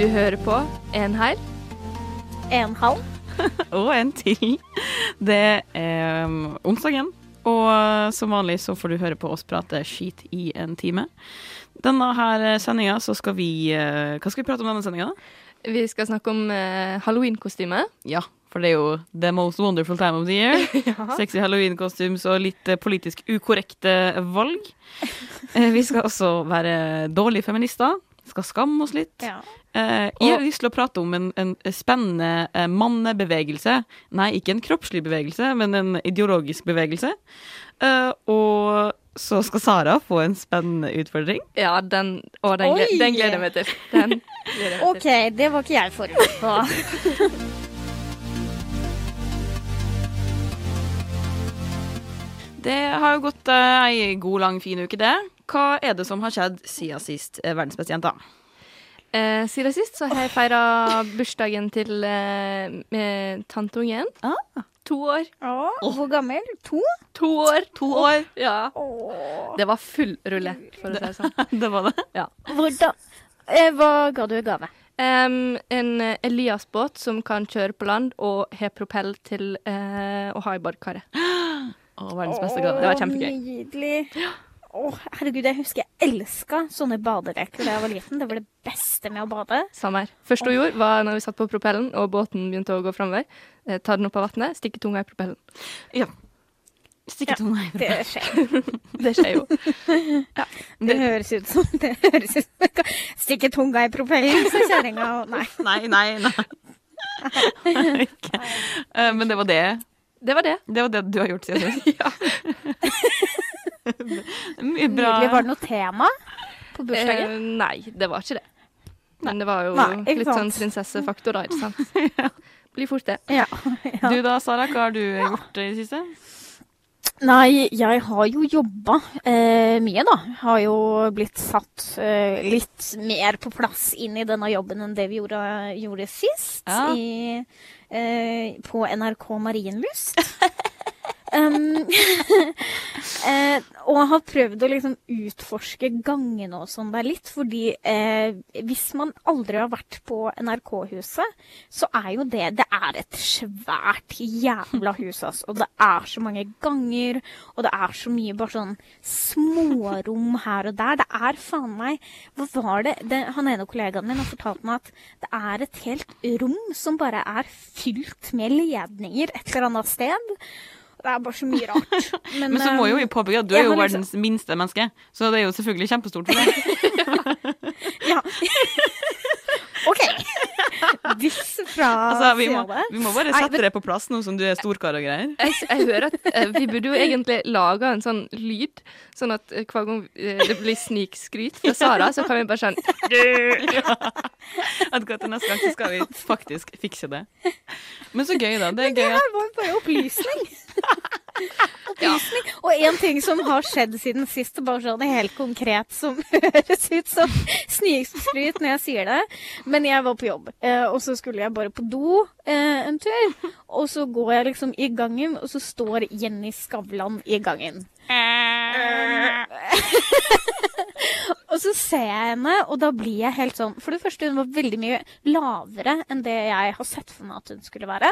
Du hører på En her. En halv. Og en til. Det er um, onsdagen, og som vanlig så får du høre på oss prate skit i en time. Denne her sendinga så skal vi uh, Hva skal vi prate om denne sendinga, da? Vi skal snakke om eh, halloween-kostyme. Ja, for det er jo the most wonderful time of the year. Sexy halloween-kostymes og litt eh, politisk ukorrekte valg. Eh, vi skal også være dårlige feminister. Skal skamme oss litt. Ja. Eh, jeg har lyst til å prate om en, en spennende eh, mannebevegelse. Nei, ikke en kroppslig bevegelse, men en ideologisk bevegelse. Eh, og så skal Sara få en spennende utfordring. Ja, den, og den, den gleder jeg meg til. Den gleder meg OK, til. det var ikke jeg forberedt på. Det har jo gått eh, ei god, lang, fin uke, det. Hva er det som har skjedd siden sist, eh, verdens beste? Eh, siden sist så har jeg feira bursdagen til eh, med tanteungen. Ah. To år. Ah, hvor gammel? To? To år. To år. Ja. Det var full rulle, for å si det sånn. Det var det. Hvordan eh, Hva ga du i gave? Um, en Elias-båt som kan kjøre på land og har propell til uh, å ha i badekaret. Oh, verdens beste gave. Det var kjempegøy. Nydelig. Å, herregud, jeg husker jeg elska sånne badeleker da jeg var liten. Det var det beste med å bade. Samme her. Første hun gjorde, var når vi satt på propellen og båten begynte å gå framover. Eh, ta den opp av vannet, stikke tunga i propellen. Ja. Stikke Ja. tunga i Det skjer. Det skjer jo. Det høres ut som det høres ut som Stikke tunga i propellen, sa kjerringa. og Nei. Nei, nei, nei. okay. Eh, Men det var det. Det var det. Det var det du har gjort siden sist. Ja. Mye bra. Nydelig. Var det noe tema på bursdagen? Eh, nei, det var ikke det. Men det var jo Nei, litt litt sånn prinsessefaktor, da, ikke sant. Blir fort det. ja. ja. Du da, Sara, hva har du gjort i det siste? Nei, jeg har jo jobba eh, mye, da. Har jo blitt satt eh, litt mer på plass inn i denne jobben enn det vi gjorde, gjorde sist. Ja. I, eh, på NRK Marienlyst. Um, eh, og har prøvd å liksom utforske gangene og sånn der litt, fordi eh, hvis man aldri har vært på NRK-huset, så er jo det Det er et svært jævla hus, altså. Og det er så mange ganger, og det er så mye bare sånn smårom her og der. Det er faen meg Hva var det? det han ene kollegaen min har fortalt meg at det er et helt rom som bare er fylt med ledninger et eller annet sted. Det er bare så mye rart. Men, Men så må jo vi eh, påpeke at du er jo verdens liksom- minste menneske, så det er jo selvfølgelig kjempestort for deg. Ja. OK. Hvis fra Altså, vi, må, vi må bare sette det på plass nå som du er storkar og greier. Jeg, jeg hører at uh, vi burde jo egentlig lage en sånn lyd, sånn at uh, hver gang uh, det blir snikskryt fra Sara, så kan vi bare sånn At til neste gang så skal vi faktisk fikse det. Men så gøy, da. Det er gøy at her var jo bare opplysning. opplysning. Og en ting som har skjedd siden sist, bare sånn helt konkret, som høres ut som snikskryt når jeg sier det. Men jeg var på jobb, eh, og så skulle jeg bare på do eh, en tur. Og så går jeg liksom i gangen, og så står Jenny Skavlan i gangen. Og så ser jeg henne, og da blir jeg helt sånn For det første, hun var veldig mye lavere enn det jeg har sett for meg at hun skulle være.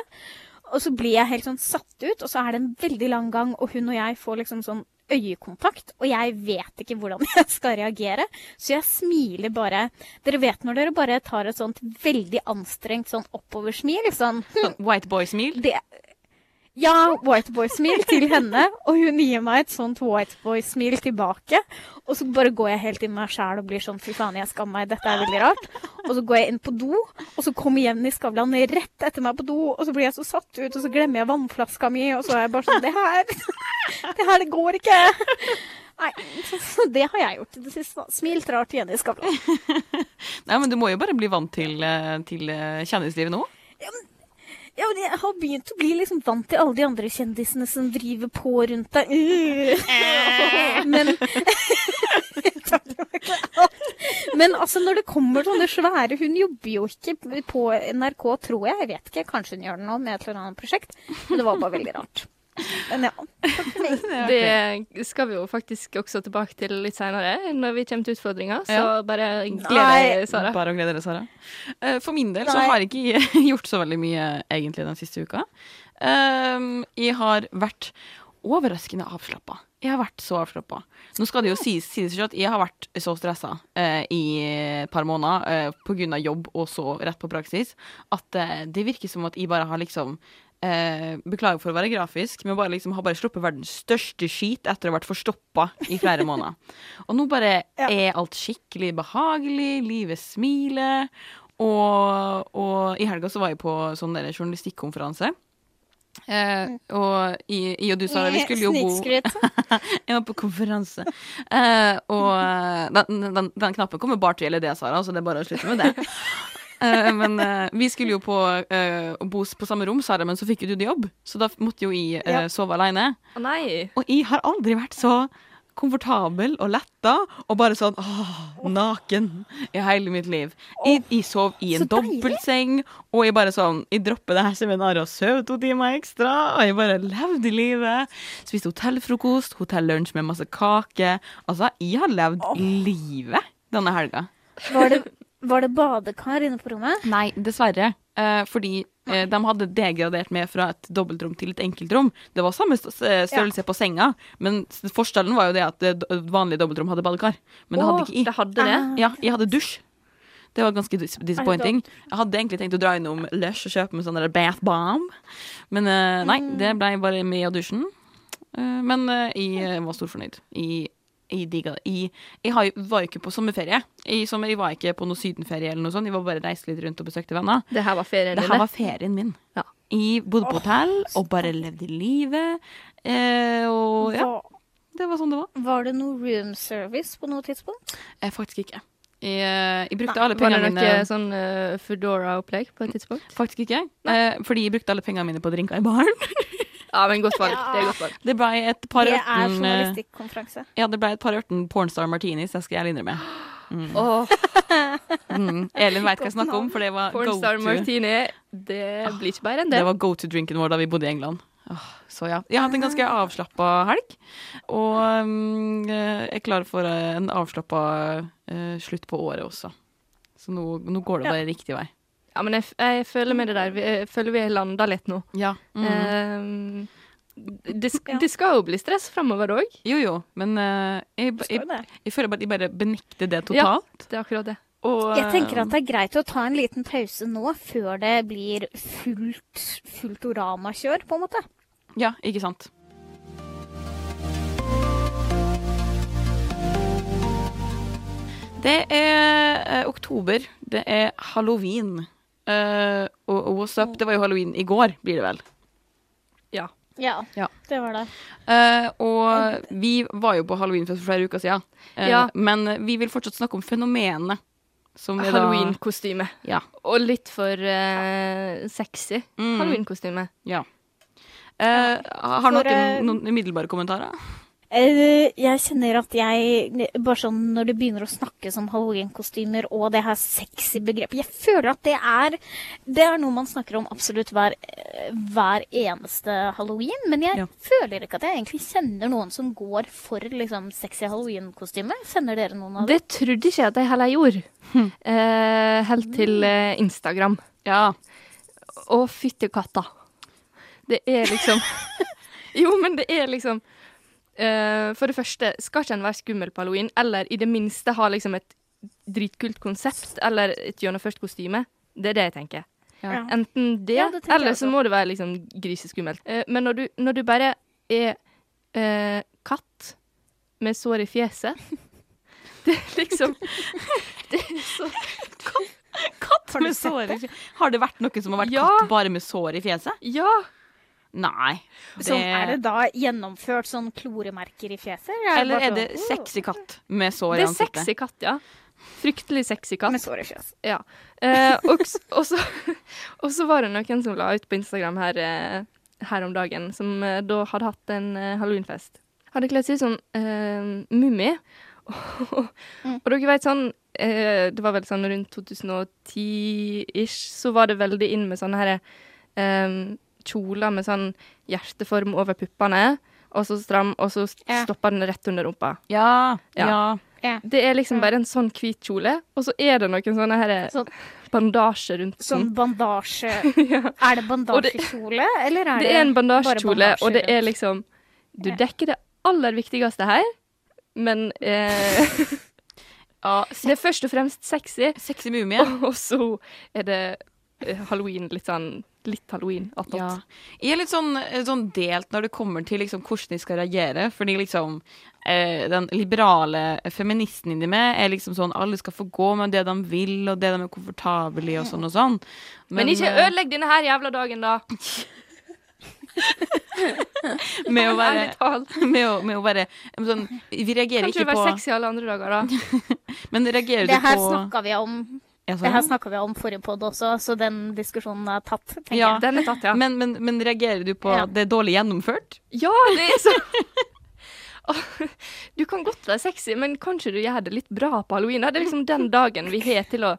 Og så blir jeg helt sånn satt ut, og så er det en veldig lang gang, og hun og jeg får liksom sånn øyekontakt, og jeg vet ikke hvordan jeg skal reagere, så jeg smiler bare. Dere vet når dere bare tar et sånt veldig anstrengt sånn oppoversmil, sånn white boy-smil. det, ja, white boy-smil til henne, og hun gir meg et sånt white boy-smil tilbake. Og så bare går jeg helt inn i meg sjæl og blir sånn fy faen, jeg skammer meg, dette er veldig rart. Og så går jeg inn på do, og så kommer Jenny Skavlan rett etter meg på do, og så blir jeg så satt ut, og så glemmer jeg vannflaska mi, og så er jeg bare sånn Det her, det her, det går ikke. Nei, så, det har jeg gjort i det siste. Smilt rart Jenny Skavlan. Nei, men du må jo bare bli vant til, eh, til eh, kjendislivet nå. Ja, men jeg har begynt å bli liksom vant til alle de andre kjendisene som driver på rundt deg. Uh. Men. Men altså, når det kommer sånne svære Hun jobber jo ikke på NRK, tror jeg. Jeg vet ikke. Kanskje hun gjør det nå med et eller annet prosjekt. Men det var bare veldig rart. Men ja. Det skal vi jo faktisk også tilbake til litt seinere, når vi kommer til utfordringer. Så Ja. bare gled deg, Sara. Bare å glede dere, Sara. Eh, For min del så har jeg ikke gjort så veldig mye egentlig den siste uka. Um, jeg har vært overraskende avslappa. Jeg har vært så avslappa. Nå skal det jo sies, sies ikke at jeg har vært så stressa eh, i et par måneder eh, pga. jobb og så rett på praksis, at eh, det virker som at jeg bare har liksom eh, Beklager for å være grafisk, men bare liksom har bare sluppet verdens største skit etter å ha vært forstoppa i flere måneder. Og nå bare Ja. er alt skikkelig behagelig, livet smiler. Og, og i helga så var jeg på sånn der journalistikkonferanse. Eh, og i, i og du, Sara, vi skulle jo bo. Jeg var på konferanse. Eh, og eh, den, den, den knappen kommer bare til å gjelde det, Sara, så det er bare å slutte med det. Eh, men eh, vi skulle jo på eh, bo på samme rom, Sara, men så fikk jo du jobb. Så da måtte jo jeg Ja. sove alene. Oh. Og jeg har aldri vært så komfortabel og letta og bare sånn åh, naken i hele mitt liv. Jeg, jeg sov i en dobbeltseng, og jeg bare sånn Jeg dropper det her seminaret og sov to timer ekstra, og jeg bare levde livet. Spiste hotellfrokost, hotellunsj med masse kake. Altså, jeg har levd livet denne helga. Var det, var det badekar inne på rommet? Nei, dessverre. Eh, fordi eh, de hadde degradert meg fra et dobbeltrom til et enkeltrom. Det var samme størrelse ja. på senga, men forskjellen var jo det at det d- vanlige dobbeltrom hadde badekar. Men det hadde ikke det hadde det. Ah. Ja, jeg hadde dusj. Det var ganske dis disappointing. Jeg hadde egentlig tenkt å dra innom Lush og kjøpe meg sånn bath bomb, men eh, nei, det ble bare med i dusjen. Eh, men eh, jeg eh, var storfornøyd. Jeg, jeg digga det. Jeg, jeg var jo ikke på sommerferie. I sommer jeg var ikke på noe sydenferie eller noe sånt. Jeg var bare reiste litt rundt og besøkte venner. Det her var ferien Det din. her det. var ferien min. Ja. Jeg bodde på hotell og bare levde livet. Eh, og ja, det var sånn det var. var det noe room service på noe tidspunkt? Eh, faktisk ikke. Jeg, eh, jeg brukte Nei. alle Var det pengene noe mine sånn uh, Foodora-opplegg på et tidspunkt? Faktisk ikke. Eh, fordi jeg brukte alle pengene mine på drinker i baren. Ja, men godt valg. Ja. Det er godt valg. Det ble et par Det er ørten eh, journalistikkonferanse. Ja, det ble et par ørten pornstar martinis, det skal jeg innrømme. Mm. Åh, Mm. Elin veit hva jeg snakker om, for det var go Pornstar to Martini. Det blir ikke bedre enn det. Det var go to-drinken vår da vi bodde i England. Så ja. Jeg har hatt en ganske avslappa helg. Og um, eh, er klar for en avslappa eh, slutt på året også. Så nå, nå går det Ja. bare riktig vei. Ja, men jeg, jeg føler med det der. Vi- Jeg føler vi har landa litt nå. Ja. Mm. Ehm, det, sk det skal jo bli stress framover òg. Jo jo, men eh, jeg, jeg, jeg føler bare at jeg bare benekter det totalt. Ja. Det er akkurat det. Og, Jeg tenker at det er greit å ta en liten pause nå, før det blir fullt, fullt oramakjør, på en måte. Ja, ikke sant. Det er eh, oktober. Det er halloween. Eh, og, what's up? Det var jo halloween i går, blir det vel. Ja. Ja, Ja. det var det. Uh, og vi var jo på halloweenfest for flere uker siden. uh, Ja. Men vi vil fortsatt snakke om fenomenet. Er Halloween-kostyme. Ja. Og litt for sexy Mm. halloween-kostyme. ja. Eh, har For, noen noen umiddelbare kommentarer? Eh, Jeg kjenner at jeg Bare sånn når det begynner å snakkes om halloweenkostymer og det her sexy begrepet Jeg føler at det er Det er noe man snakker om absolutt hver, hver eneste halloween. Men jeg Ja. føler ikke at jeg egentlig kjenner noen som går for liksom sexy halloweenkostyme. Kjenner dere noen av dem? Det trodde ikke jeg at jeg heller gjorde. Eh, helt til eh, Instagram. Ja. Å, fytti katta. Det er liksom Jo, men det er liksom eh, For det første, skal ikke en være skummel på halloween, eller i det minste ha liksom et dritkult konsept eller et gjennomført kostyme. Det er det jeg tenker. Ja. Enten det, Ja, det eller så må det være liksom griseskummelt. Uh, men når du, når du bare er uh, katt med sår i fjeset Det er liksom Det er så Katt katt med sår i fjeset. Har det vært noen som har vært Ja. katt bare med sår i fjeset? Ja! Nei. Sånn, er det da gjennomført sånn kloremerker i fjeset? eller Eller er det sånn, sexy katt med sår i ansiktet? Det er ansiktet? sexy katt, ja. Fryktelig sexy katt. Med sår i fjeset. Ja. Eh, og, og, så, og så var det noen som la ut på Instagram her, eh, her om dagen, som eh, da hadde hatt en eh, halloweenfest. Hadde kledd seg ut som eh, mummi. og, Mm. og dere vet sånn eh, Det var vel sånn rundt 2010-ish, så var det veldig inn med sånne her eh, kjoler med sånn hjerteform over puppene, og så stram, og så stopper den rett under rumpa. Ja. Ja. ja. Det er liksom bare en sånn hvit kjole, og så er det noen sånne her Sånn- bandasje rundt Sånn den. bandasje ja. Er det bandasjekjole, eller er det Det er en bandasjekjole, og det er liksom Du dekker det aller viktigste her, men eh, ja. det er først og fremst sexy, Sexy mumie. og så er det halloween, litt sånn Litt halloween attåt. Ja. Jeg er litt sånn, eh, sånn delt når det kommer til liksom hvordan de skal reagere. Fordi liksom eh, den liberale feministen inni meg er liksom sånn alle skal få gå med det de vil, og det de er komfortable i, og sånn og sånn. Men, ikke eh, ødelegg denne her jævla dagen, da. med å være, med å, med å være sånn, Vi reagerer Kanskje ikke du på være sexy alle andre dager, da. Men reagerer Det her på snakka vi om Det her snakka vi om forrige pod også, så den diskusjonen er tatt. Ja. jeg. Den er tatt, ja. men, men, men reagerer du på Ja. at det er dårlig gjennomført? Ja, det er så Du kan godt være sexy, men kanskje du gjør det litt bra på halloween? Det er liksom den dagen vi har til å,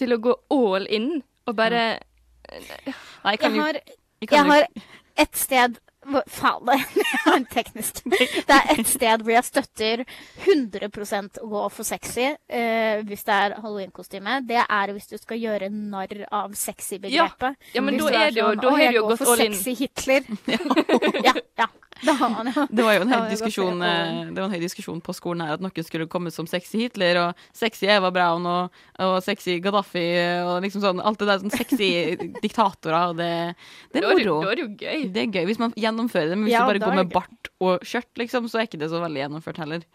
til å gå all in og bare Nei, kan Jeg jo har, jeg jeg har et sted Faen, det er en teknisk Det er et sted hvor jeg støtter 100% å gå for sexy uh, hvis det er halloweenkostyme. Det er hvis du skal gjøre narr av sexy-begrepet. Ja, men Hvis da er, er det jo sånn, Da «Å, har du jo gått all in. Sexy Hitler. ja, ja. Da har man ja. Det var jo en høy diskusjon, eh, det var en høy diskusjon på skolen her at noen skulle komme som sexy Hitler og sexy Eva Braun og, og sexy Gaddafi og liksom sånn alt det der sånn sexy diktatorer. og Det, det er moro. det, er jo gøy. Det er gøy hvis man gjennomfører det, men hvis Ja, du bare går med bart og skjørt, liksom, så er ikke det så veldig gjennomført heller.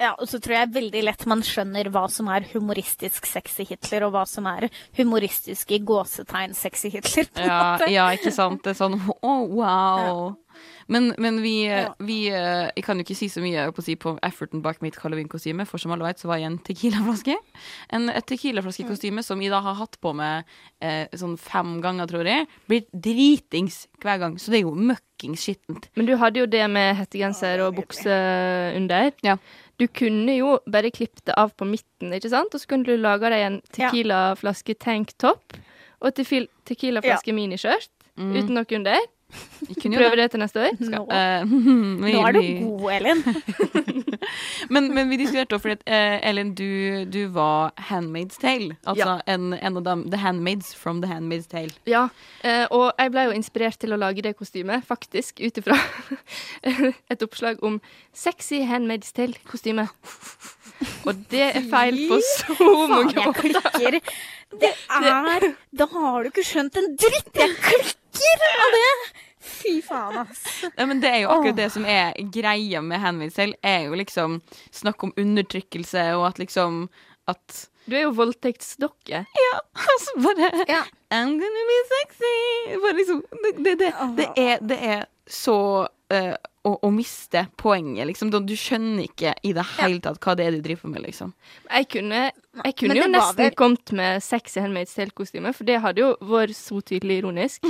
Ja, og så tror jeg veldig lett man skjønner hva som er humoristisk sexy Hitler, og hva som er humoristisk i gåsetegn sexy Hitler. på Ja, ja, ikke sant? Det er sånn oh, wow. Men, men vi, Ja. vi eh, Jeg kan jo ikke si så mye på, si på efforten bak mitt halloween-kostyme, for som alle vet, så var jeg en tequilaflaske. En, et tequilaflaskekostyme som jeg da har hatt på meg eh, sånn fem ganger, tror jeg. Blitt dritings hver gang, så det er jo møkkings skittent. Men du hadde jo det med hettegenser og bukse under. Ja. Du kunne jo bare klippet det av på midten, ikke sant? Og så kunne du lage deg en tequilaflaske tequila-flaske tanktopp og et ja. tequila-flaske miniskjørt Mm. uten noe under. Jo Prøver det. til neste år. Nå, Uh, vi- nå er du god, Elin. Men, men vi diskuterte også fordi at uh, Elin, du, du var Handmaid's Tale. Altså en, en av dem The Handmaids from The Handmaid's Tale. Ja, uh, og jeg ble jo inspirert til å lage det kostymet, faktisk, ut ifra et oppslag om sexy handmaids tale-kostyme. Og det er feil på så mange klikker. Det er Da har du ikke skjønt en dritt! Jeg klikker av det! Fy faen, ass. Nei, men det er jo akkurat det som er greia med Handmaid's Tale, er jo liksom snakk om undertrykkelse, og at liksom At Du er jo voldtektsdokke. Ja. Altså bare Ja. I'm gonna be sexy! Bare liksom Det, det, det, det, er, det er så eh, å, å miste poenget, liksom. Du skjønner ikke i det hele tatt hva det er du driver med, liksom. Jeg kunne, jeg kunne jo nesten vel- kommet med sexy handmaids tale-kostyme, for det hadde jo vært så tydelig ironisk.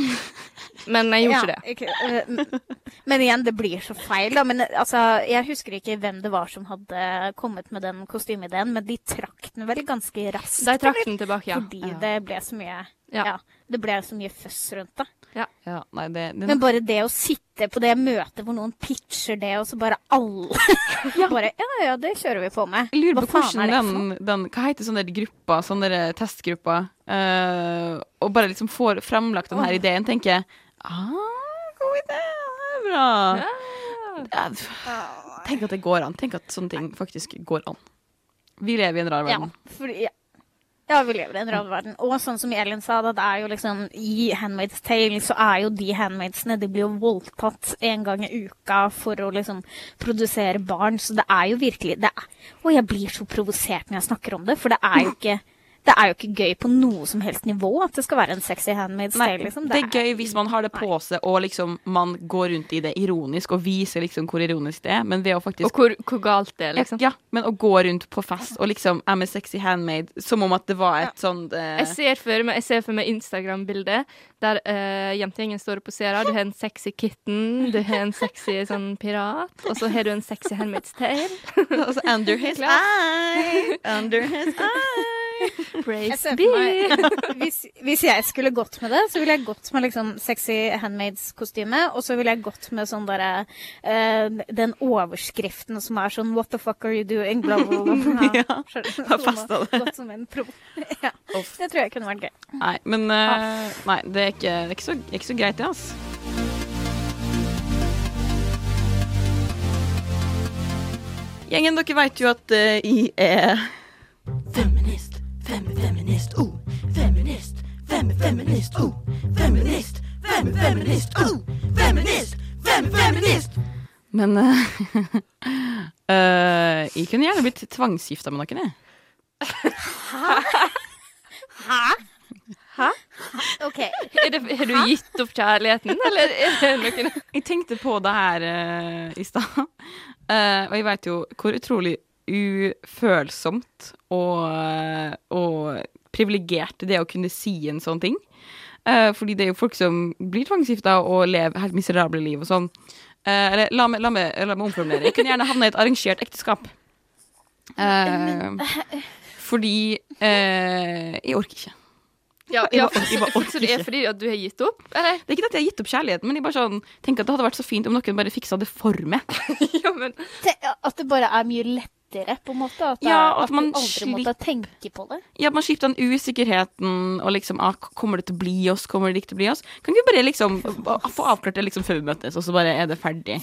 Men jeg gjorde ikke det. ikke, øh, men igjen, det blir så feil, da. Men øh, altså, jeg husker ikke hvem det var som hadde kommet med den kostymeideen, men de trakk den vel ganske raskt. De trakk den tilbake, ja. Fordi Ja. det ble så mye Ja. ja. det ble så mye føss rundt det. Ja, nei, det, det Men bare det å sitte på det møtet hvor noen pitcher det, og så bare alle Bare Ja, ja, det kjører vi på med. Jeg lurer Hva på faen er det for den, den Hva heter sånne der grupper, sånne der testgrupper, uh, og bare liksom får fremlagt den her ideen, tenker jeg ah, god idé, det er bra. Ja, tenk at det går an. Tenk at sånne ting faktisk går an. Vi lever i en rar Ja, verden. fordi, ja. Ja, vi lever i en rar verden. Og sånn som Elin sa, det er jo liksom I Handmaid's Tale så er jo de handmaidsene De blir jo voldtatt en gang i uka for å liksom produsere barn. Så det er jo virkelig det er, Og jeg blir så provosert når jeg snakker om det, for det er jo ikke det er jo ikke gøy på noe som helst nivå at det skal være en sexy handmaid's Nei. Liksom. det er gøy hvis man har det på seg og liksom man går rundt i det ironisk og viser liksom hvor ironisk det er, men ved å faktisk Og hvor, hvor galt det er, liksom. Ja, men å gå rundt på fest og liksom er med sexy handmade som om at det var et sånt uh... Jeg ser for meg, jeg ser for meg Instagram-bilde der uh, jentegjengen står og poserer. Du har en sexy kitten, du har en sexy sånn pirat, og så har du en sexy handmade tale. Altså under his eye, under his eye Praise be. hvis, hvis jeg skulle gått med det, så ville jeg gått med liksom sexy handmaids-kostyme. Og så ville jeg gått med sånn derre uh, Den overskriften som er sånn What the fuck are you doing? Bla, bla, bla. Ja, festet Som det. Gått som en pro. ja. Det tror jeg kunne vært gøy. Nei, men uh, Nei, det er ikke, det er ikke, så, ikke så greit, det, altså. Gjengen, dere vet jo at uh, jeg er fem, feminist, oh. Feminist, fem, feminist, oh. Feminist, fem, feminist, oh. Feminist, fem, feminist. Men uh, eh, jeg kunne gjerne blitt tvangsgifta med noen, jeg. Hæ? Hæ? OK. Er det, har du gitt opp kjærligheten, eller er det noen Jeg tenkte på det her uh, i stad, Eh, og jeg vet jo hvor utrolig ufølsomt og, og privilegert det å kunne si en sånn ting. Uh, fordi det er jo folk som blir tvangsgifta og lever helt miserable liv og sånn. Uh, eller la meg, la, meg, la meg omformulere. Jeg kunne gjerne havna i et arrangert ekteskap. Uh, fordi eh, jeg orker ikke. Ja, Jeg bare- jeg bare orker så det er fordi at du har gitt opp, eller? Det er ikke at jeg har gitt opp kjærligheten, men jeg bare sånn, tenker at det hadde vært så fint om noen bare fiksa det for meg. Ja, men At det bare er mye lettere, på en måte? At, Ja, at at, man du aldri måtte tenke på det? Ja, at man slipper den usikkerheten og liksom ah, Kommer det til å bli oss? Kommer det ikke til å bli oss? Kan vi bare liksom få avklart det liksom før vi møtes, og så bare er det ferdig?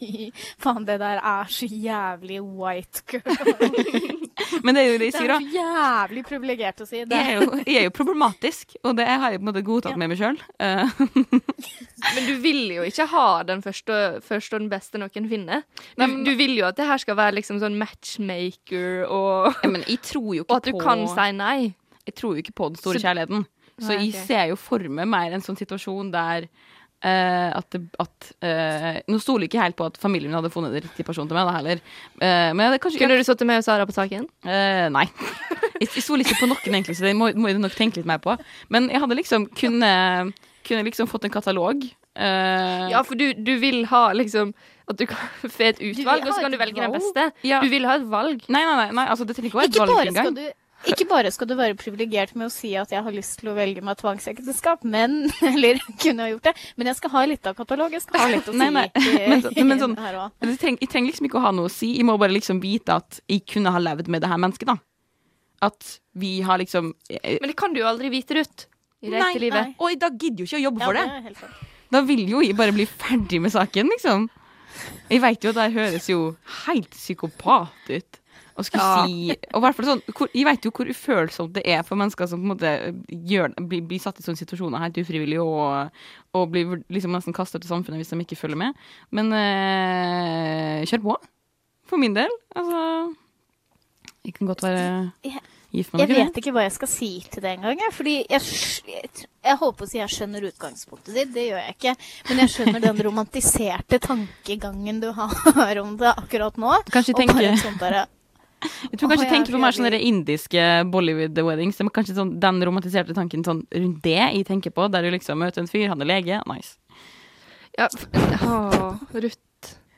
Faen, det der er så jævlig white girl. Men det er jo det jeg Det er jo jævlig privilegert å si. Det Jeg er, jo, jeg er jo problematisk, og det har jeg på en måte godtatt Ja. med meg sjøl. Men du vil jo ikke ha den første, første og den beste noen finner. Du, men- du vil jo at det her skal være liksom sånn matchmaker, og, ja, men jeg tror jo og at du på kan si nei. Jeg tror jo ikke på den store Så- kjærligheten. Så Nei, jeg ser jo for meg mer en sånn situasjon der eh, at, det, at uh, Nå stoler ikke helt på at familien min hadde funnet den riktige personen til meg, da heller. uh, men det kanskje Kunne du sittet med Sara på saken? Nei. Jeg, jeg stoler ikke på noen, egentlig, så det må, må jeg nok tenke litt mer på. Men jeg hadde liksom kunne, kunne liksom fått en katalog. Ja, for du, du vil ha liksom At du kan få et utvalg, og så kan du velge den beste. Ja. Du vil ha et valg. Nei, nei, nei, nei altså, det trenger ikke å være et valg engang. Ikke bare skal du være privilegert med å si at jeg har lyst til å velge meg tvangsekteskap, men Eller kunne ha gjort det, men jeg skal ha litt av katalog. Jeg skal ha litt å si. Nei, nei, men så- men sånn- her. Jeg trenger, jeg trenger liksom ikke å ha noe å si. Jeg må bare liksom vite at jeg kunne ha levd med det her mennesket, da. At vi har liksom jeg, Men det kan du jo aldri vite, Ruth. I Nei, livet. nei. Og da gidder jo ikke å jobbe Ja, for det. det. Da vil jo jeg bare bli ferdig med saken, liksom. Jeg vet jo at det høres jo helt psykopat ut. Å skulle si Og hvert fall sånn hvor, Jeg vet jo hvor ufølsomt det er for mennesker som på en måte gjør, blir, blir satt i sånne situasjoner helt ufrivillig og, og blir liksom nesten kastet til samfunnet hvis de ikke følger med. Men eh, kjør på. For min del. Altså Jeg kan godt være Jeg- gift med Jeg noen. vet ikke hva jeg skal si til det engang. jeg, Fordi jeg, jeg, jeg holdt på å si jeg skjønner utgangspunktet ditt. Det gjør jeg ikke. Men jeg skjønner den romantiserte tankegangen du har om det akkurat nå. Kanskje bare tenke et sånt derre Jeg tror kanskje oh, ja, tenker på mer sånne indiske Bollywood weddings. Det kanskje sånn, den romantiserte tanken sånn rundt det jeg tenker på, der du liksom møter en fyr, han er lege. Nice. Ja, oh, Ruth.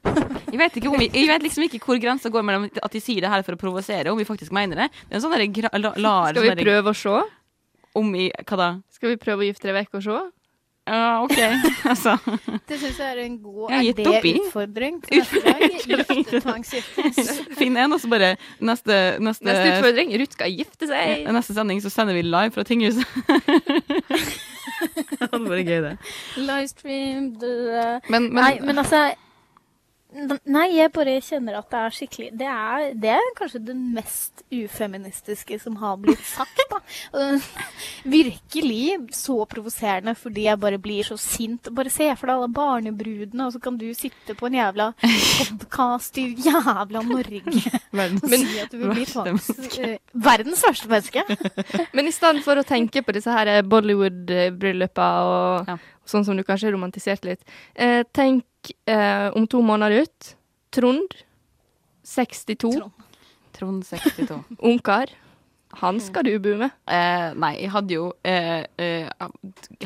Jeg vet, om jeg vet liksom ikke hvor grensa går mellom at de sier det her for å provosere, om vi faktisk mener det. Det en sånn lar Skal vi sånn prøve å se? Om i, Hva da? Skal vi prøve å gifte deg vekk og se? Ja, OK. altså. Det syns jeg er en god Jeg har Er gitt det opp i. utfordring. Finn en, og så bare neste, neste, Neste utfordring. Ruth skal gifte seg. neste sending så sender vi live fra tinghuset. det hadde vært gøy, det. Livestream du, eh, Men, men, Nei, men altså Nei, jeg bare kjenner at det er skikkelig Det er, det er kanskje det mest ufeministiske som har blitt sagt, da. Virkelig så provoserende fordi jeg bare blir så sint. Bare se for deg alle barnebrudene, og så kan du sitte på en jævla podkast i jævla Norge Verden. og si at du vil bli tvangs... eh, verdens verste menneske. Men i stedet for å tenke på disse her Bollywood-bryllupa og Ja. Sånn som du kanskje romantisert litt, eh, tenk eh, om to måneder ut. Trond, 62, Trond. Trond 62. ungkar. Han skal du bo med. Eh, nei, jeg hadde jo eh, eh, ha-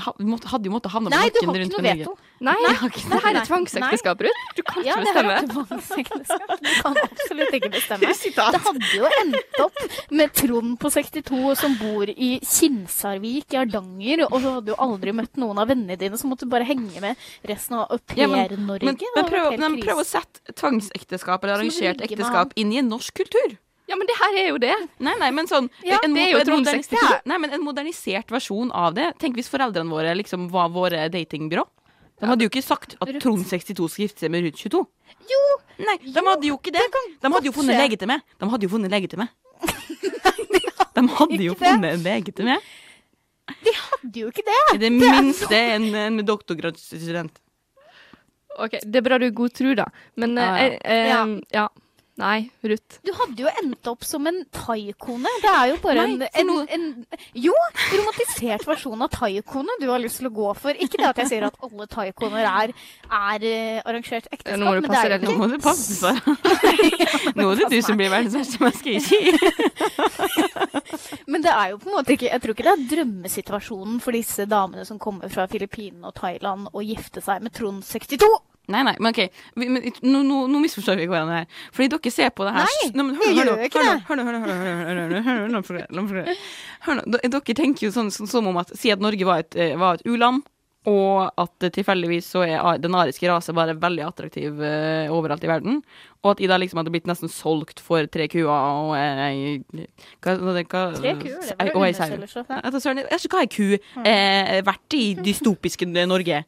Hadde jo måttet havne på Nei, du har rundt ikke noe veto. Nei, ikke det her er tvangsekteskap, Ruth. Du kan Ja, ikke det her bestemme. er. Du kan absolutt ikke bestemme. Det hadde jo endt opp med Trond på 62 som bor i Kinsarvik i Hardanger, og så hadde du aldri møtt noen av vennene dine, så måtte du bare henge med resten av Au Ja, men- pair-Norge. Men, men, prøv, men prøv å sette tvangsekteskap eller arrangert ekteskap inn i en norsk kultur. Ja, men det her er jo det. Nei, nei, men sånn Ja, en, det er jo en Trond modernis- 62. Nei, men en modernisert versjon av det. Tenk hvis foreldrene våre liksom var våre datingbyrå. De hadde jo ikke sagt at Trond 62 skal gifte seg med Ruth 22. Jo! Nei, de hadde jo ikke det. De hadde jo funnet lege til meg. De hadde jo funnet lege til meg. De hadde jo funnet en lege til meg. De hadde jo ikke det! I det minste en, en doktorgradsstudent. OK, det er bra du er god tro, da. Men Ja, eh, eh, Ja. Nei, Ruth. Du hadde jo endt opp som en thaikone. Det er jo bare Nei, en, en, en Jo, romantisert versjon av thaikone du har lyst til å gå for. Ikke det at jeg sier at alle thaikoner er, er eh, arrangert ekteskap, Nå må du passe deg Nå må du passe, deg. Nå er det du som blir verdens verste menneske, ikke Men det er jo på en måte ikke Jeg tror ikke det er drømmesituasjonen for disse damene som kommer fra Filippinene og Thailand og gifter seg med Trond 62. Nei, nei, men OK. Vi, men, nå, nå, nå, misforstår vi hverandre her. Fordi dere ser på det her Nei, nei men, hør, hør, hør, nå hør, nå, hør, nå, hør, hør, Dere tenker jo sånn, sånn som om at Si at Norge var et, var et u-land og at tilfeldigvis så er den ariske rase bare veldig attraktiv uh, overalt i verden. Og at Ida liksom hadde blitt nesten solgt for tre kuer og ei hva, hva, hva, Tre kuer, det var og ei sau. undersøkelser. Jeg vet ikke hva ei ku eh, vært i dystopiske Norge.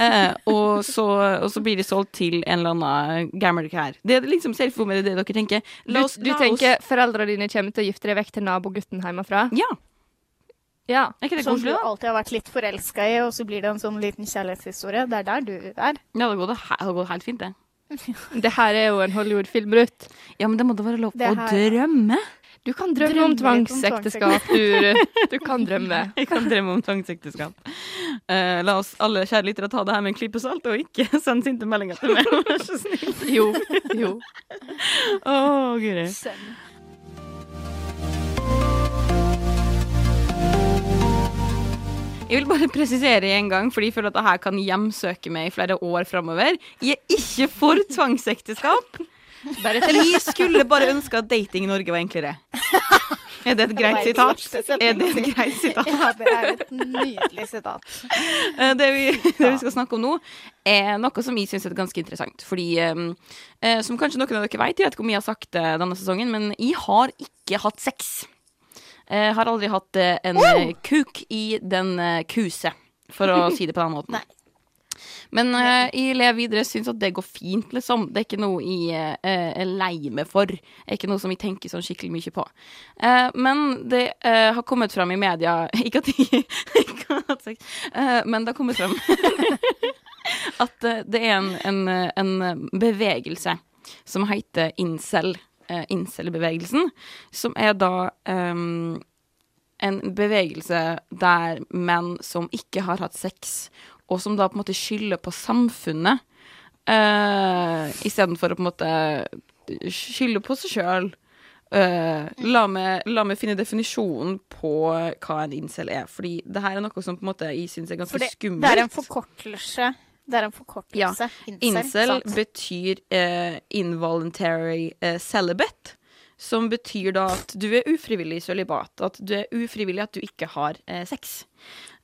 Eh, og, så, og så blir de solgt til en eller annen gammel her. Det er liksom for meg det dere tenker. Du, La oss, du la tenker foreldrene dine kommer til å gifte deg vekk til nabogutten hjemmefra? Ja, Ja. er ikke det Som du koselig, da? alltid har vært litt forelska i, og så blir det en sånn liten kjærlighetshistorie. Det er der du er. Ja, det går, he- gått helt fint, det. Det her er jo en Hollywood-film, Ruth. Ja, men det må da være lov Det å her- drømme. Du kan drømme Drømme om litt om tvangsekteskap, du. Du kan drømme. Jeg kan drømme om tvangsekteskap. Eh, la oss alle kjære lyttere ta det her med en klype salt, og ikke sende sinte meldinger til meg. Vær så snill. Jo. Jo. Å, guri. Jeg vil bare presisere en gang, fordi jeg føler at dette kan hjemsøke meg i flere år framover. Jeg er ikke for tvangsekteskap. Vi skulle bare ønske at dating i Norge var enklere. Er det et greit sitat? Er det et greit sitat? Ja, det er et nydelig sitat. Eh, Det vi, det vi skal snakke om nå, er noe som jeg syns er ganske interessant. Fordi, eh, eh, som kanskje noen av dere vet, jeg vet ikke om jeg har sagt det denne sesongen, men jeg har ikke hatt sex. Jeg har aldri hatt eh, en wow! kuk i den eh, kuse, for å si det på den måten. Men eh, jeg lever videre, syns at det går fint, liksom. Det er ikke noe jeg eh, er lei meg for. Det er ikke noe som jeg tenker sånn skikkelig mye på. Eh, men det eh, har kommet fram i media Ikke at jeg ikke har hatt sex, eh, men det har kommet fram at eh, det er en, en, eh, en bevegelse som heter incel. Eh, Incel-bevegelsen, som er da um, en bevegelse der menn som ikke har hatt sex, og som da på en måte skylder på samfunnet, uh, istedenfor å på en måte skylde på seg sjøl. la, meg, la meg finne definisjonen på hva en incel er. Fordi det her er noe som på en måte jeg syns er ganske skummelt. det er en forkortelse. Det er en forkortelse. Incel sant? betyr eh, involuntary eh, celibate. Som betyr da at du er ufrivillig sølibat. At du er ufrivillig at du ikke har eh, sex.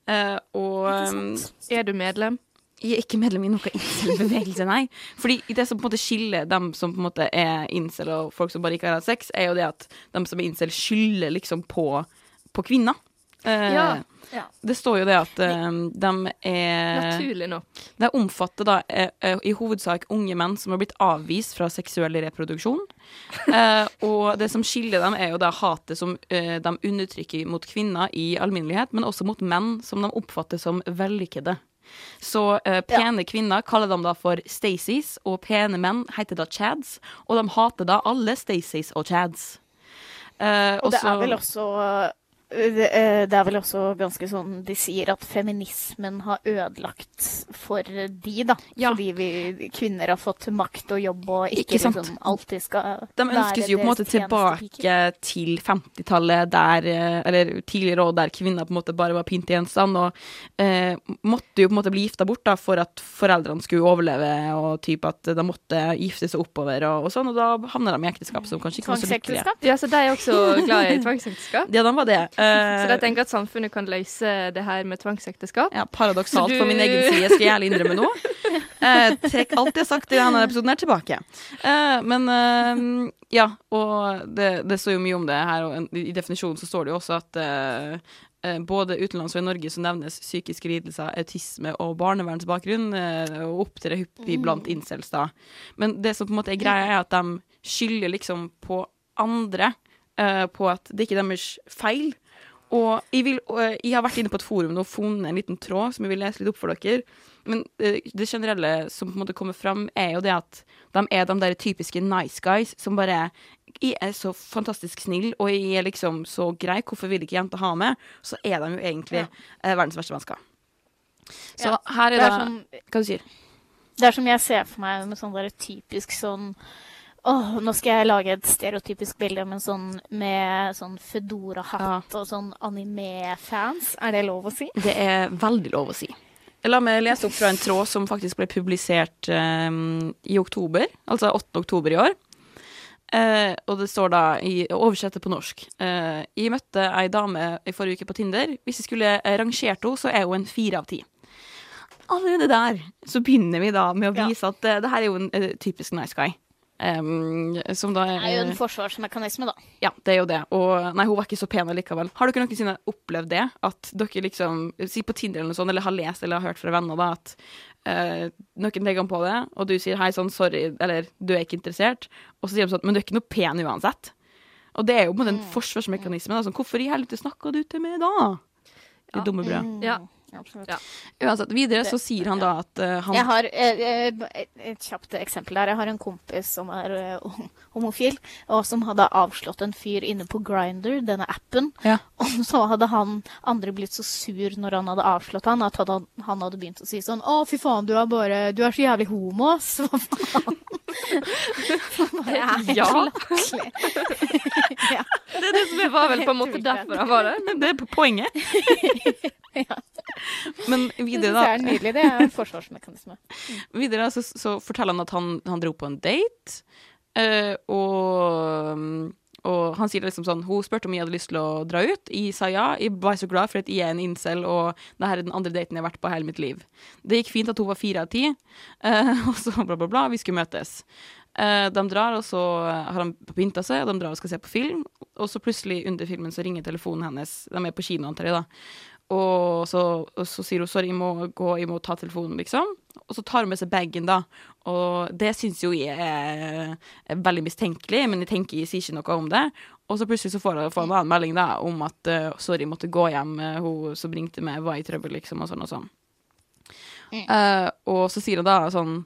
Eh, og um, Er du medlem? jeg er ikke medlem i noen incel-bevegelse, nei. Fordi det som på en måte skiller dem som på en måte er incel og folk som bare ikke har hatt sex, er jo det at de som er incel, skylder liksom på, på kvinner. Eh, Ja. Ja. Det står jo det at eh, de er Naturlig nok. De omfatter da eh, i hovedsak unge menn som har blitt avvist fra seksuell reproduksjon. Uh, og det som skiller dem, er jo da hatet som uh, de undertrykker mot kvinner i alminnelighet, men også mot menn som de oppfatter som vellykkede. Så pene kvinner kaller de da for Stacys, og pene menn heter da Chads, og de hater da alle Stacys og Chads. Eh, Og det også- er vel også det, eh, det er vel også ganske sånn De sier at feminismen har ødelagt for de, da. Ja. Fordi vi kvinner har fått makt og jobb og ikke, Ikke sant. liksom alltid skal De ønskes jo på en måte tilbake til 50-tallet, der eh, Eller tidligere òg, der kvinner på en måte bare var pyntegjenstand, og eh, måtte jo på en måte bli gifta bort da, for at foreldrene skulle overleve, og typ at de måtte gifte seg oppover og, og sånn, og da havner de i ekteskap som kanskje ikke var så lykkelige. Ja, så de er også glad i tvangsekteskap. Ja, de var det. Eh, Så jeg tenker at samfunnet kan løse det her med tvangsekteskap. Ja, paradoksalt du- for min egen side, skal jeg ærlig innrømme nå. Eh, trekk alt jeg har sagt i denne episoden her tilbake. Eh, men eh, ja, og det, det står jo mye om det her, og i definisjonen så står det jo også at eh, eh, både utenlands og i Norge så nevnes psykiske lidelser, autisme og barnevernsbakgrunn, og opptrer hyppig blant incels da. Men det som på en måte er greia, er at de skylder liksom på andre, på at det ikke er deres feil. Og jeg, vil, og jeg har vært inne på et forum og funnet en liten tråd som jeg vil lese litt opp for dere. Men eh, det generelle som på en måte kommer fram, er jo det at de er de der typiske nice guys som bare Jeg er så fantastisk snill, og jeg er liksom så grei, hvorfor vil ikke jenter ha meg? Så er de jo egentlig eh, verdens verste mennesker. Så Ja, her er Det det, er, sånn, Hva du sier det er som jeg ser for meg med sånn der typisk sånn Åh, nå skal jeg lage et stereotypisk bilde, med sånn med sånn Fedora-hatt og sånn anime-fans. Er det lov å si? Det er veldig lov å si. La meg lese opp fra en tråd som faktisk ble publisert um, i oktober, altså 8. oktober i år. Uh, og det står da i oversettet på norsk. uh, jeg møtte ei dame i forrige uke på Tinder. Hvis jeg skulle eh, rangert henne, så er hun en fire av ti. Allerede der så begynner vi da med å Ja. vise at uh, det her er jo en uh, typisk nice guy. Em, som da Det er jo en forsvarsmekanisme, da. ja, det er jo det. Og nei, hun var ikke så pen allikevel. Har dere noensinne opplevd det? At dere liksom Si på Tinder eller noe sånt, eller har lest eller har hørt fra venner, da, at uh, noen legger an på det, og du sier hei, sånn sorry, eller du er ikke interessert, og så sier de sånn men du er ikke noe pen uansett. Og det er jo på en måte en forsvarsmekanisme. Da, sånn, hvorfor i helvete snakka du til meg da? Du Ja. dumme brød. Mm, Ja. Absolutt. Ja. Uansett, videre så sier han da at uh, han Jeg har eh, eh, et, kjapt eksempel der. Jeg har en kompis som er uh, homofil, og som hadde avslått en fyr inne på Grinder, denne appen. Ja. Og så hadde han andre blitt så sur når han hadde avslått han, at han, han hadde begynt å si sånn Å, fy faen, du er bare Du er så jævlig homo, ass. Hva faen? Det er helt Ja. ja. Det, det var vel på en måte derfor han var der. Men det er på poenget. Ja. Men videre, da. Det er nydelig. Det er en forsvarsmekanisme. Videre så, så forteller han at han, han dro på en date, uh, og, og han sier liksom sånn Hun spurte om jeg hadde lyst til å dra ut. Jeg sa ja. Jeg var så glad for at jeg er en incel, og det her er den andre daten jeg har vært på hele mitt liv. Det gikk fint at hun var fire av ti, uh, og så bla, bla, bla. Vi skulle møtes. Eh, de drar, og så har de pynta seg, og de drar og skal se på film. Og så plutselig under filmen så ringer telefonen hennes. De er på kino, antar jeg, da. Og så, og så sier hun sorry, jeg må gå, jeg må ta telefonen, liksom. Og så tar hun med seg bagen, da. Og det syns jo jeg er, er veldig mistenkelig, men jeg tenker jeg sier ikke noe om det. Og så plutselig så får hun en annen en melding da om at uh, sorry, jeg måtte gå hjem. hun som ringte meg, var i trøbbel, liksom, og sånn og sånn. Eh, og så sier hun da sånn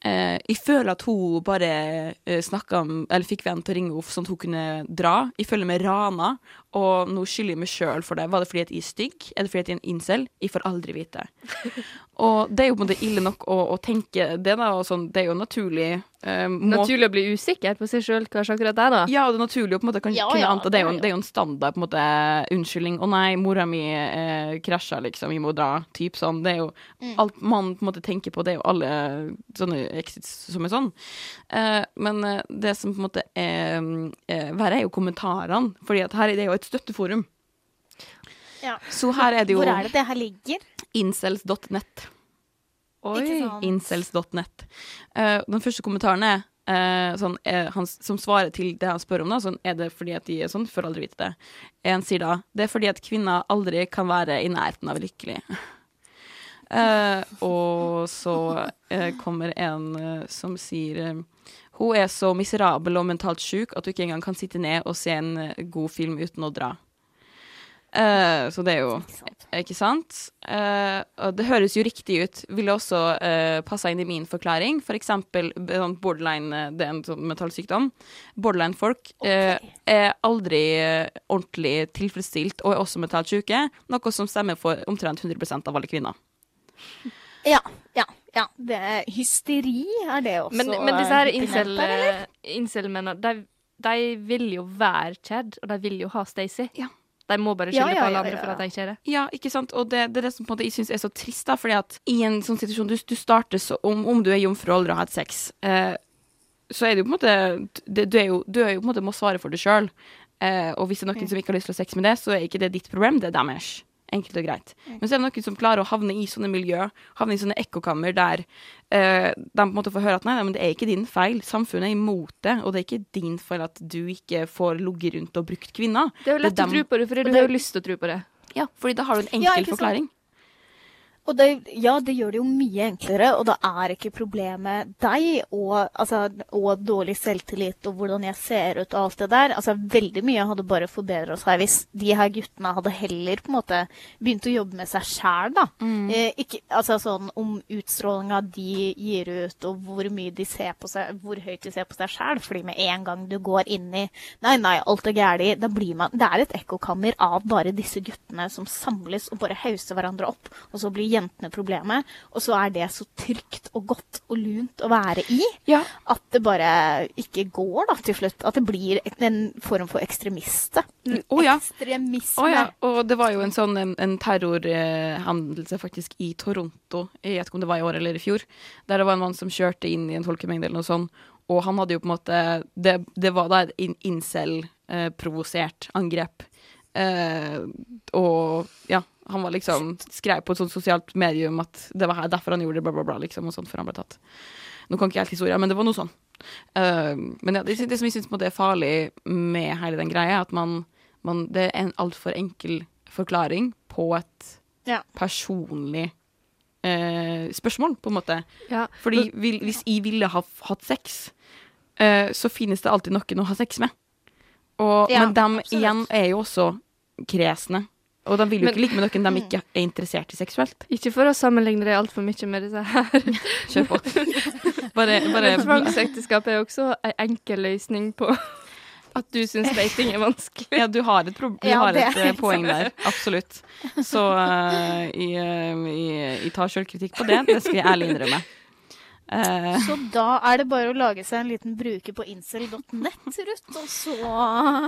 Jeg føler at hun bare uh, snakka Eller fikk vennen til å ringe henne sånn at hun kunne dra. Jeg føler meg rana, og nå skylder jeg meg sjøl for det. Var det fordi at jeg er stygg? Er det fordi at jeg er en incel? Jeg får aldri vite. Og det er jo på en måte ille nok å, å tenke det, da. Og sånn, det er jo naturlig. eh, må- Naturlig å bli usikker på seg sjøl, kanskje akkurat det, da. ja, og det er naturlig å på en måte kan, Ja, kunne ja, anta. Det er, jo, det er jo- en standard på en måte unnskyldning. 'Å nei, mora mi eh, krasja, liksom. Vi må dra.' Typ sånn. Det er jo alt man på en måte tenker på. Det er jo alle sånne exits som er sånn. Eh, men eh, det som på en måte er eh, verre, er jo kommentarene. Fordi at her er det jo et støtteforum. Ja. Så her er det jo Hvor er det det her ligger? incels.net. Oi. Incels.net. Uh, den første kommentaren er uh, sånn, er han, som svarer til det han spør om, da, sånn, er det fordi at de er sånn, får aldri vite det. En sier da det er fordi at kvinner aldri kan være i nærheten av lykkelig. Uh, og så eh, kommer en eh, som sier eh, hun er så miserabel og mentalt syk at du ikke engang kan sitte ned og se en eh, god film uten å dra. Eh, så det er jo Ikke sant. Ikke sant? Uh, og det høres jo riktig ut. Ville også uh, passa inn i min forklaring. For eksempel sånn borderline eh, Det er en sånn metallsykdom. Borderline-folk okay. uh, er aldri eh, ordentlig tilfredsstilt og er også mentalt syke, noe som stemmer for omtrent 100% av alle kvinner. Ja, ja, ja. Det er hysteri er det også. Men, men disse her eh, incel, incel-mennene, de, de vil jo være Chad, og de vil jo ha Stacey. Ja. De må bare Ja, skylde ja, på alle andre ja. for at jeg ikke er det. Ja, ikke sant? Og det, det er det som på en måte jeg syns er så trist, da, fordi at i en sånn situasjon Du, du starter så Om, om du er jomfru og har hatt sex, eh, så er det jo på en måte det, du, er jo, du er jo på en måte må svare for det sjøl. Eh, og hvis det er noen som ikke har lyst til å ha sex med det, så er ikke det ditt problem, det er deres. Enkelt og greit. Men så er det noen som klarer å havne i sånne miljø, havne i sånne ekkokammer der eh, de på en måte får høre at nei, nei, men det er ikke din feil. Samfunnet er imot det, og det er ikke din feil at du ikke får ligget rundt og brukt kvinner. Det er jo lett er å tro på det, for du har jo lyst til å tro på det. Ja, fordi da har du en Ja, enkel sant? forklaring. Og det, ja, det gjør det jo mye enklere, og da er ikke problemet deg og, altså, og dårlig selvtillit og hvordan jeg ser ut og alt det der. Altså, veldig mye hadde bare forbedra seg hvis de her guttene hadde heller på en måte begynt å jobbe med seg sjæl, da. Eh, ikke, altså sånn om utstrålinga de gir ut, og hvor mye de ser på seg, hvor høyt de ser på seg sjæl. Fordi med en gang du går inn i Nei, nei, alt er gærent. Da blir man Det er et ekkokammer av bare disse guttene som samles og bare hauser hverandre opp, og så blir jentene problemet. Og så er det så trygt og godt og lunt å være i Ja, at det bare ikke går, da, til slutt. At det blir en form for ekstremiste. Oh, ja. Ekstremisme. Oh, ja, og det var jo en sånn en, en terrorhendelse faktisk i Toronto, jeg vet ikke om det var i år eller i fjor, der det var en mann som kjørte inn i en folkemengde eller noe sånt, og han hadde jo på en måte Det, det var da et incel-provosert angrep. Eh, og ja, han var liksom skrev på et sånt sosialt medium at det var her, derfor han gjorde det, bla, bla, bla, liksom, og sånt, før han ble tatt. Nå kan ikke jeg helt historien, men det var noe sånn. Eh, men ja, det, det som jeg syns er farlig med hele den greia, er at man, man Det er en altfor enkel forklaring på et Ja. personlig eh, spørsmål, på en måte. Ja. Fordi vil, hvis jeg ville ha hatt sex, eh, så finnes det alltid noen å ha sex med. Og, Ja, men dem absolutt. igjen er jo også kresne. Og de vil jo Men- ikke ligge med noen de ikke er interessert i seksuelt. Ikke for å sammenligne det altfor mye med disse her. Kjør på. Bare, bare Men tvangsekteskap er jo også en enkel løsning på at du syns dating er vanskelig. Ja, du har et, du Ja, har et eh, poeng der. Absolutt. Så uh, jeg, eh, jeg, jeg tar sjølkritikk på det. Det skal jeg ærlig innrømme. Eh, Så da er det bare å lage seg en liten bruker på incel.net, Ruth, og så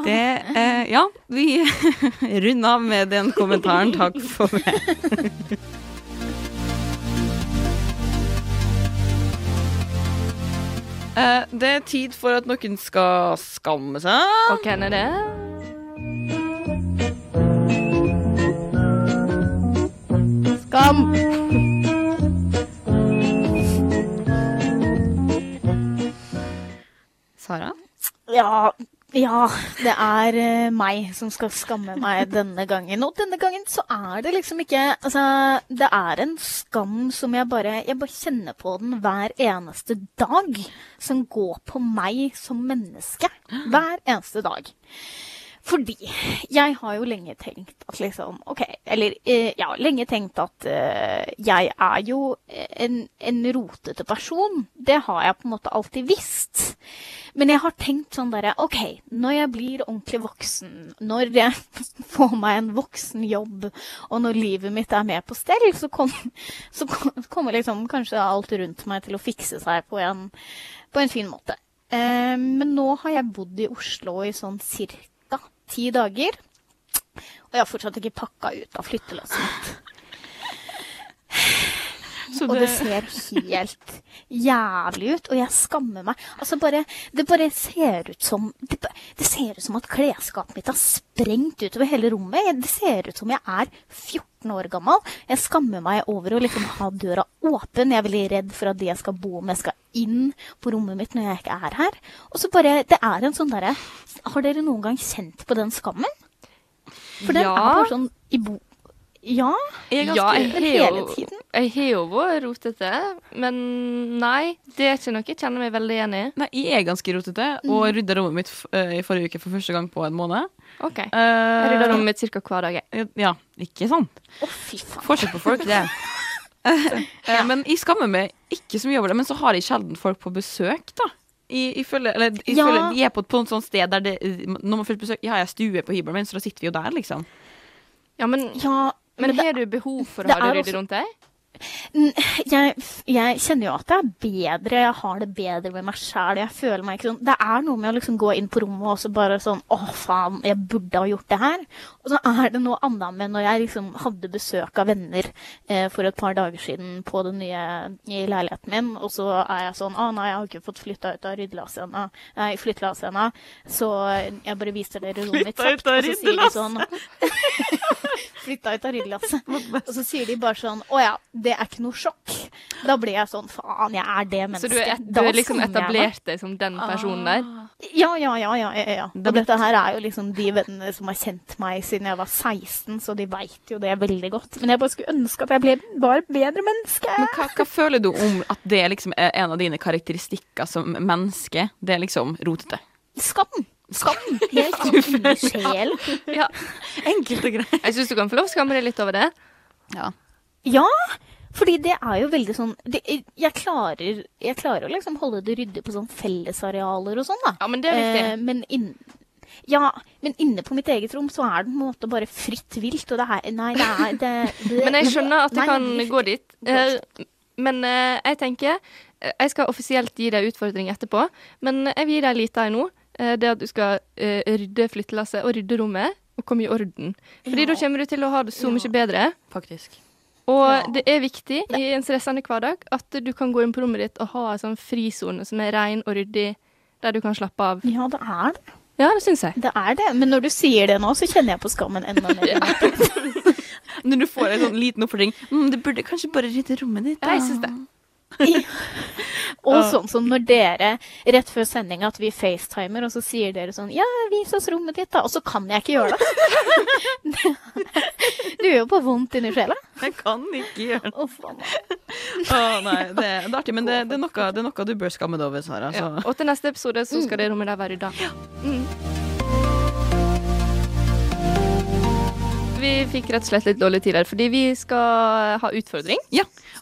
det eh, Ja, vi runder av med den kommentaren. Takk for meg. uh, det er tid for at noen skal skamme seg. Og hvem er det? Skam! Sara? Ja, ja, det er eh, meg som skal skamme meg denne gangen. Og denne gangen så er det liksom ikke Altså, det er en skam som jeg bare Jeg bare kjenner på den hver eneste dag. Som går på meg som menneske. Hver eneste dag. Fordi jeg har jo lenge tenkt at liksom OK, eller eh, ja, lenge tenkt at uh, jeg er jo en, en rotete person. Det har jeg på en måte alltid visst. Men jeg har tenkt sånn derre OK, når jeg blir ordentlig voksen, når jeg får meg en voksen jobb, og når livet mitt er med på stell, så, kom, så kom- kommer liksom kanskje alt rundt meg til å fikse seg på en, på en fin måte. Uh, men nå har jeg bodd i Oslo i sånn cirka ti dager. Og jeg har fortsatt ikke pakka ut av flyttelasset mitt. Så Og det ser helt jævlig ut, og jeg skammer meg. Altså bare, Det bare ser ut som det, det ser ut som at klesskapet mitt har sprengt utover hele rommet. Det ser ut som jeg er 14 år gammel. Jeg skammer meg over å liksom ha døra åpen. Jeg er veldig redd for at de jeg skal bo med, skal inn på rommet mitt når jeg ikke er her. Og så bare, det er en sånn derre Har dere noen gang kjent på den skammen? For den Ja. er bare sånn i bo... Ja. Jeg Ja, ganske jeg hele tiden. Jeg har jo vært rotete, men nei, det er ikke noe jeg kjenner meg veldig igjen i. Nei, jeg er ganske rotete, og rydda rommet mitt eh, i forrige uke for første gang på en måned. OK. Jeg Uh, rydder rommet mitt ca. hver dag. jeg. Ja, ikke sant? Å, fy faen. Forskjell på folk, det. ja. Men jeg skammer meg ikke så mye over det. Men så har jeg sjelden folk på besøk, da. Jeg, jeg eller, jeg Ja. er på, på et sånt sted der det Når man får besøk Ja, jeg har stue på hybelen min, så da sitter vi jo der, liksom. Ja, men, Ja, men det- har du behov for å ha det ryddig rundt deg? Jeg, jeg kjenner jo at det er bedre, jeg har det bedre med meg sjæl. Jeg føler meg ikke sånn Det er noe med å liksom gå inn på rommet og så bare sånn Å, faen, jeg burde ha gjort det her. Og så er det noe annet med når jeg liksom hadde besøk av venner eh, for et par dager siden på den nye i leiligheten min, og så er jeg sånn Å nei, jeg har ikke fått flytta ut av ryddelasset ennå. Nei, flyttelasset ennå. Så jeg bare viser dere rommet mitt kjapt, og så sier de sånn Flytta ut av ryddelasset. Og så sier de bare sånn Å ja, det er ikke noe sjokk. Da blir jeg sånn Faen, jeg er det Så mennesket. du, er, du Da er liksom etablert deg som den personen der? Ja, ja, ja. ja, ja, ja. Og dette her er jo liksom de vennene som har kjent meg siden jeg var 16, så de veit jo det veldig godt. Men jeg bare skulle ønske at jeg ble bare bedre menneske. Men hva, hva føler du om at det liksom er en av dine karakteristikker som menneske? Det er liksom rotete. Skam! Skam! Helt inni sjel. Ja. Enkelt og greit. Jeg syns du kan få lov å skamme deg litt over det. Ja. Ja, fordi det er jo veldig sånn det, jeg, klarer, jeg klarer å liksom holde det ryddig på sånn fellesarealer og sånn, da. Ja, men det er viktig. Eh, men inn, ja, men inne på mitt eget rom så er det på en måte bare fritt vilt, og det er Nei, det er det, det, Men jeg skjønner at det Nei, kan nei, gå dit. Eh, Men eh, jeg tenker eh, Jeg skal offisielt gi deg utfordring etterpå, men jeg vil gi deg en liten en nå. Eh, Det at du skal eh, rydde flyttelasset og rydde rommet og komme i orden. Fordi da kommer du til å ha det så mye bedre. Faktisk. Og Ja. det er viktig i en stressende hverdag at du kan gå inn på rommet ditt og ha en sånn frisone som er ren og ryddig, der du kan slappe av. Ja, det er det. Ja, det syns jeg. Det er det. Men når du sier det nå, så kjenner jeg på skammen enda mer. Når du får en sånn liten oppfordring mm, Du burde kanskje bare rydde rommet ditt. Ja, jeg syns det. Og sånn som når dere rett før sending at vi facetimer, og så sier dere sånn Ja, vis oss rommet ditt, da. Og så kan jeg ikke gjøre det. du gjør jo på vondt inni sjela. Jeg kan ikke gjøre det. Å, faen. Å, nei, det, det er artig, men det, det, er noe, det er noe du bør skamme deg over, Sara. Ja. Og til neste episode så skal det rommet der være rydda. Mm. Vi fikk rett og slett litt dårlig tid her, fordi vi skal ha utfordring.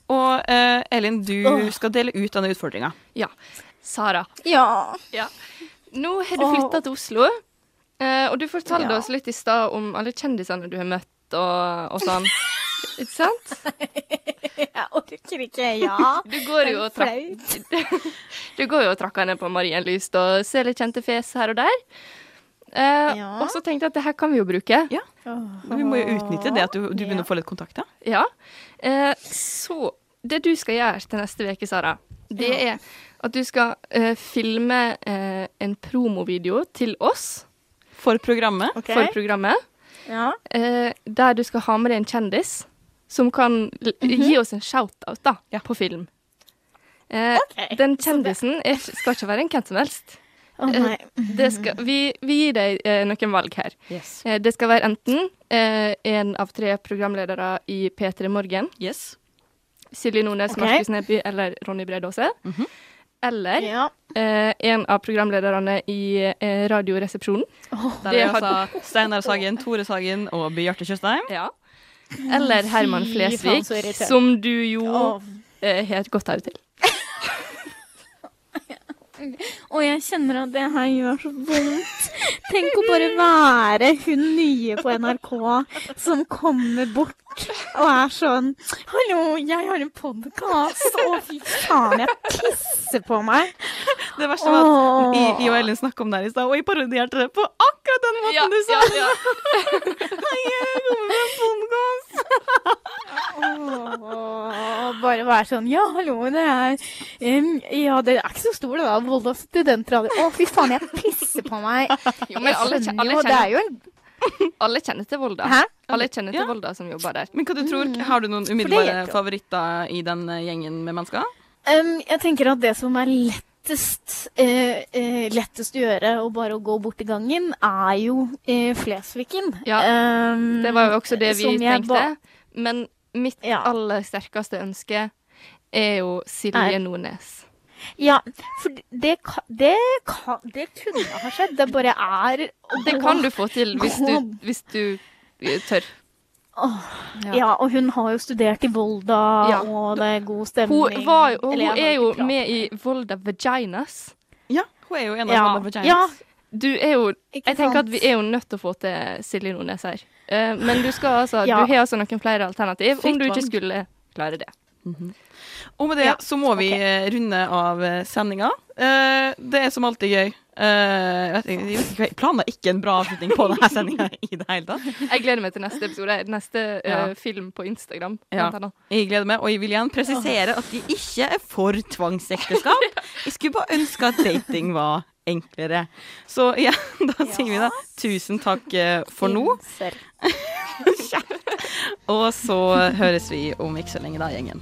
Og eh, Elin, du Åh. skal dele ut denne utfordringa. Ja. Sara. Ja. Nå har du flytta til Oslo, eh, og du fortalte Ja. oss litt i stad om alle kjendisene du har møtt og, og sånn. Ikke sant? Jeg orker ikke. Ja. Du går jo og trakk Flaut. Du går jo og trakker ned på Marienlyst og ser litt kjente fjes her og der. Eh, Ja. Og så tenkte jeg at det her kan vi jo bruke. Ja. Vi må jo utnytte det at du, du begynner å få litt kontakter. Ja. Eh, så det du skal gjøre til neste uke, Sara, det er at du skal eh, filme eh, en promovideo til oss For programmet. Okay. for programmet, Ja. eh, der du skal ha med deg en kjendis som kan l gi oss en shout-out da, på film. Eh, Ok, Den kjendisen er, skal ikke være en hvem som helst. Det skal, vi, vi gir deg eh, noen valg her. Yes. Eh, det skal være enten eh, en av tre programledere i P3 Morgen, yes. Silje Nordnes, okay. Markus Neby eller Ronny Bredåse. Mm -hmm. Eller Ja. eh, en av programlederne i eh, Radioresepsjonen. Der Det er altså Steinar Sagen, Tore Sagen og Bjarte Tjøstheim. Ja. Eller Herman Flesvig, som du jo eh, har et godt her til. Og jeg kjenner at det her gjør så vondt. Tenk å bare være hun nye på NRK som kommer bort og er sånn Hallo, jeg har en podkast. Å, fy faen, jeg pisser på meg. Det verste var at I, jeg og Ellen snakka om det her i stad, og jeg parodierte det på akkurat den måten du sa det. Hei, jeg kommer med en podcast. Åh, bare være sånn Ja, hallo, det er um, Ja, det er ikke så stor, det da. Volda studentradio. Å, fy faen, jeg pisser på meg. Jo, men alle, Jeg alle, er kjenner, jo en alle kjenner til Volda. Hæ? Alle kjenner til Ja. Volda som jobber der. Men hva du tror, har du noen Mm. umiddelbare favoritter i den eh, gjengen med mennesker? Um, jeg tenker at det som er lettest, eh, eh, lettest å gjøre, og bare å gå bort i gangen, er jo eh, Flesviken. Ja, Um, Det var jo også det vi tenkte. Men mitt Ja. aller sterkeste ønske er jo Silje Nordnes. Ja, for det, ka- det, kan, det kunne ha skjedd. Det bare er Det kan du få til hvis du, hvis du tør. tør. Ja. og hun har jo studert i Volda, Ja. og det er god stemning. Hun, var, hun Eller, hun er jo med i Volda Vaginas. Ja, hun er jo en av Ja, Volda Vaginas. ja, Du er jo ikke Jeg tenker sant? at vi er jo nødt til å få til Silje Nordnes her. Uh, men du skal altså Ja. Du har altså noen flere alternativ Fritt om du ikke skulle klare det. Og med det Ja, så må vi ok. eh, runde av eh, sendinga. Eh, det er som alltid gøy. Eh, jeg, jeg, jeg planla ikke en bra avslutning på denne sendinga i det hele tatt. Jeg gleder meg til neste episode. Neste Ja. film på Instagram. Ja. Jeg gleder meg, og jeg vil igjen presisere at de ikke er for tvangsekteskap. Jeg skulle bare ønske at dating var enklere. Så ja, da sier vi da tusen takk eh, for nå. Og så høres vi om ikke så lenge, da, gjengen.